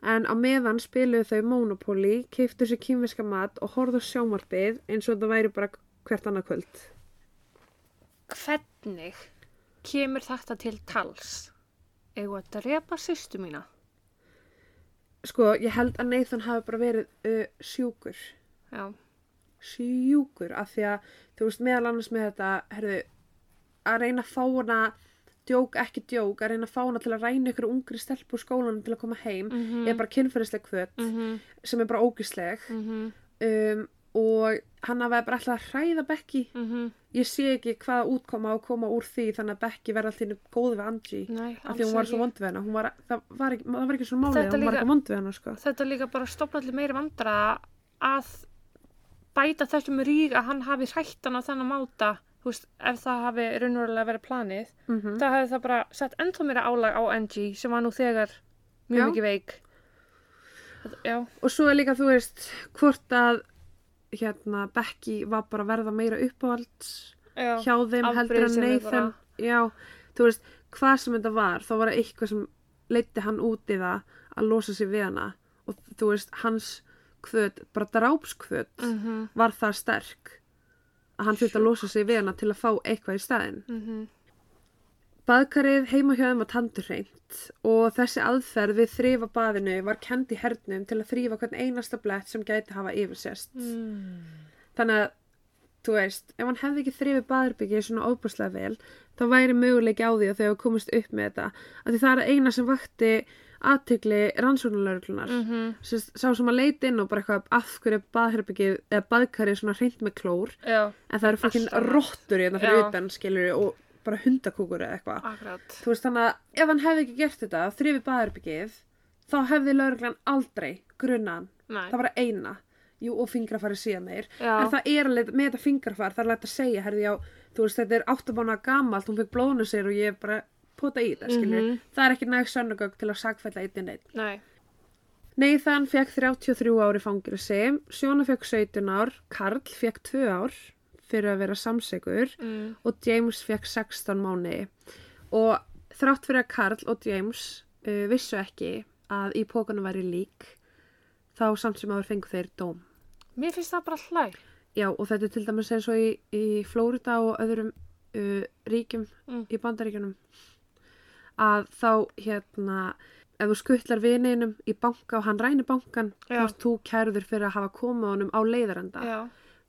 En á meðan spiluðu þau Monopoly, keiptu sér kýmviska mat og horfðu á sjómarpið eins og þetta væri bara hvert annað kvöld. Hvernig kemur þetta til tals? Egu að drepa sýstu mína? Sko, ég held að Nathan hafi bara verið uh, sjúkur. Já. Sjúkur, af því að, þú veist, meðal annars með þetta, herðu, að reyna að fá hana, djók, ekki djók, að reyna að fá hana til að ræna ykkur ungri stelpu úr skólanum til að koma heim, Mhm. er bara kynferðisleg hvöt, Mhm. sem er bara ógisleg. Mhm. Um, og hann hafi bara alltaf að hræða Becky. Mhm. Ég sé ekki hvaða útkoma á að koma úr því, þannig að Becky verði alltaf góð við Angie. Nei, Af því hún var svo vond við. Hún Var, það, var ekki, það var ekki svona málið, hún var ekki vond við hana, sko. Þetta líka bara stopna allir meiri vandra að bæta þessum rík að hann hafi hrætt hann á þennan máta. Veist, ef það hafi raunverulega verið planið, Mm þá hefði það bara sett ennþá meira álag á Angie sem var nú þegar mjög Já. mikið veik. Já, Og svo er líka, þú veist, hvort að hérna, Becky var bara að verða meira uppáhalds já. hjá þeim heldur en Nathan. bara. Já, þú veist, hvað sem þetta var, þá var það eitthvað sem leiddi hann út í það að losa sig við hana. Og þú veist, hans kvöt, bara drápskvöt, Mhm, var það sterk að hann þurfti að losa sig við hana til að fá eitthvað í staðinn. mhm. Baðkarið heima hjá þeim var tandurhreint og þessi aðferð við þrifa baðinu var kendi hernum til að þrýfa hvern einasta blett sem gæti hafa yfirsest. Mm. Þannig að, þú veist, ef hann hefði ekki þrifið baðherbyggið svona óbúslega vel, þá væri möguleiki á því að þau hafa komist upp með þetta. Af því það er eina sem vakti aðtegli rannsóknarlaurlunar. Mhm. Sest, sá sem að leita inn og bara eitthvað af hverju baðkarið svona hreint með klór, Já, en það eru fokkin Alltaf. rottur hérna fyrir utan, skilur og bara hundakúkur eða eitthvað. akkurat. Þú veist þannig að ef hann hefði ekki gert þetta, þrifið baðherbyggið, þá hefði lauruglan aldrei grunnan. Nei. Það var það eina. Jú, og fingrafari síðan meir. Já. En það er alveg, með þetta fingrafar, það er alveg að segja, herði, já, þú veist, þetta er áttabána gamalt, hún fekk blóðinu sér og ég bara pota í þetta, skilur. Mhm. Það er ekki næg sönnugögg til að sagfælla einn neitt. Nei. Nathan fekk 33 ári fangilsi, Sjóna fekk 17 ár, Karl fekk 2 ár fyrir að vera samsegur Mm. og James fekk 16 mánuði. Og þrátt fyrir að Karl og James uh, vissu ekki að í pókanum væri lík, þá samt sem áður fengu þeir dóm. Mér finnst það bara hlæg. Já, og þetta er til dæmis eins og í, í Flórida og öðrum uh, ríkjum Mm. í bandaríkjunum að þá hérna ef þú skuttlar vininum í banka og hann rænir bankan þá ert þú kærður fyrir að hafa komið honum á leiðarenda Já.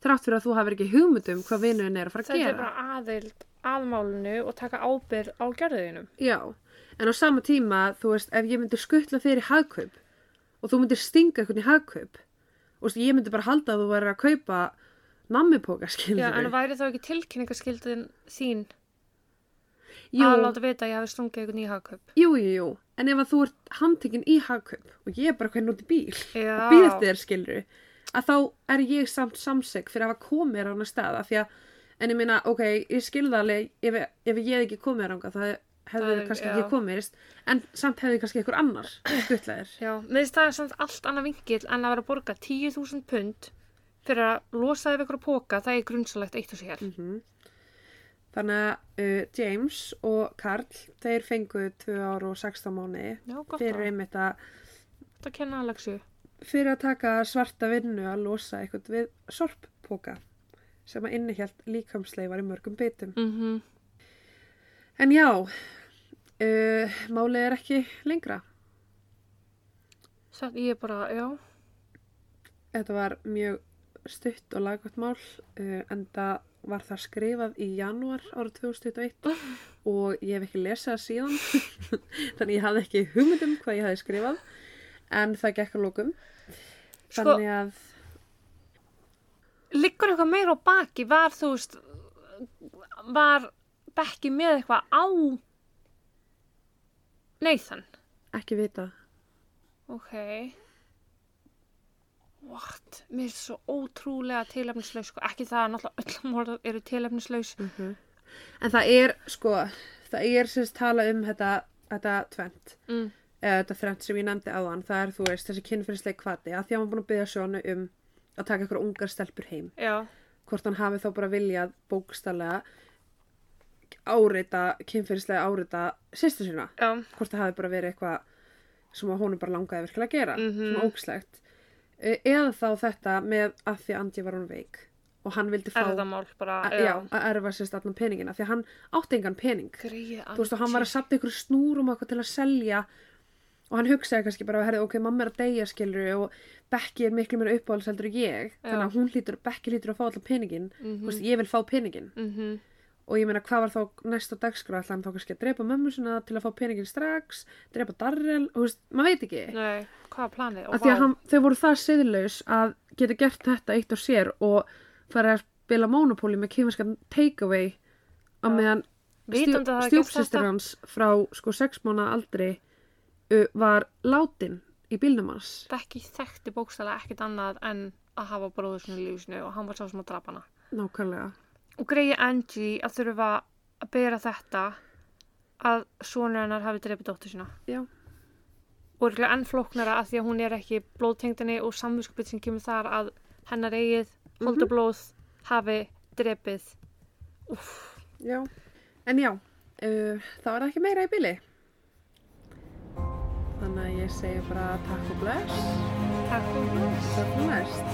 Þrátt fyrir að þú hafir ekki hugmyndum hvað vinunin er að fara að Þetta er gera bara aðild aðmálinu og taka ábyrð á gerðinum. Já, en á sama tíma þú veist, ef ég myndi skuttla í hagkaup og þú myndir stinga einhvern í hagkaup og ég myndi bara halda að þú væri að kaupa nammipóka, [laughs] skilur Já, en væri þá ekki tilkynningaskildin þín jú, að láta vita að ég hafi stungið einhvern í hagkaup? jú, jú, jú, en ef að þú ert handtekinn í hagkaup og ég er bara hvernig út í bíl Já. og býð eftir þér skilur að þá er ég samt samseg fyrir að hafa komið þér á hana stað af því að, en ég meina, ok, ég skilða alveg ef, ef ég hef ekki komið þér ánga það hefði Það kannski já. ekki komist en samt hefði kannski einhver annar skuttlaðir Já, þess það er samt allt annað vingil en að vera að borga 10.000 pund fyrir að losa við ykkur póka, það er grunnsalegt eitt og sér. Mhm. Þannig að uh, James og Karl, þeir fengu 2 ára og 16 mánuði Já, gott fyrir að einmitt að, þetta kenna Alexu. Fyrir að taka svarta vinnu að losa eitthvað við sorppóka sem að innihjalt líkamsleifar í mörgum bitum. Mm En já, uh, málið er ekki lengra. Það ég bara, já, Þetta var mjög stutt og lagvægt mál uh, en það var það skrifað í janúar árið 2021 [laughs] og ég hef ekki lesað síðan [laughs] þannig ég hafði ekki hugmyndum hvað ég hafði skrifað en það gekk að lókum Sko- þannig að liggur eitthvað meira á baki, var þú veist, var Becky með eitthvað á Nathan? ekki vita. Ok. what, mér er svo ótrúlega tilefnislaus, sko, ekki það að náttúrulega öll morð eru tilefnislaus, En það er, sko, það er sérst tala um þetta, þetta tvent, mm, þetta þrent sem ég nefndi áðan, það er, þú veist, þessi kynfyrirsleik kvati, að því að hann var búin að byggja sjónu um að taka ykkur ungar stelpur heim. já, Hvort hann hafi þá bara viljað bókstallega áreita, kynfyrirslega áreita sýstu sína. já, Hvort það hafi bara verið eitthvað sem honum bara langaði virkilega að gera, Mhm. svona ógslegt. Eða þá þetta með að því Andi var hún veik og hann vildi fá bara, að, já, að erfa sérst allan peningina því að hann átti engan pening greið þú veist og hann var að sapna ykkur snúrum eitthvað til að selja og hann hugsaði kannski bara herri, ok, mamma er að deyja skilur og Becky er miklu meira uppáhalds heldur en ég. Þannig að hún lítur, Becky lítur að fá allan peningin Mhm. þú veist, ég vil fá peningin mm og ég meina hvað var þá næst á dagskrá? Ætla hann þá kannski að drepa mömmu sinna til að fá peningin strax drepa Darrell, þú veist, maður veit ekki. Nei, hvað planið, að að hann, þau voru það siðlaus að geta gert þetta eitt á sér og fara að spila Monopoly með kýminskan takeaway á Já. meðan þetta. hans frá sko sex mánu aldri var látin í bílnum hans. Becky þekkti bókstælega ekkert annað en að hafa bróður sinni í lífsinu og hann var sá sem að drapa hana. nákvæmlega. Og greiði Angie að þurfa að bera þetta að sonur hennar hafi drefið dóttur sína. já, Og er enn flóknara að því að hún er ekki blóðtengdini og samvinskupið sem kemur þar að hennar eigið holdablóð hafi drefið. Úff, já, en já uh, það var ekki meira í bíli þannig að ég segi bara takk og bless takk fyrir. takk og næst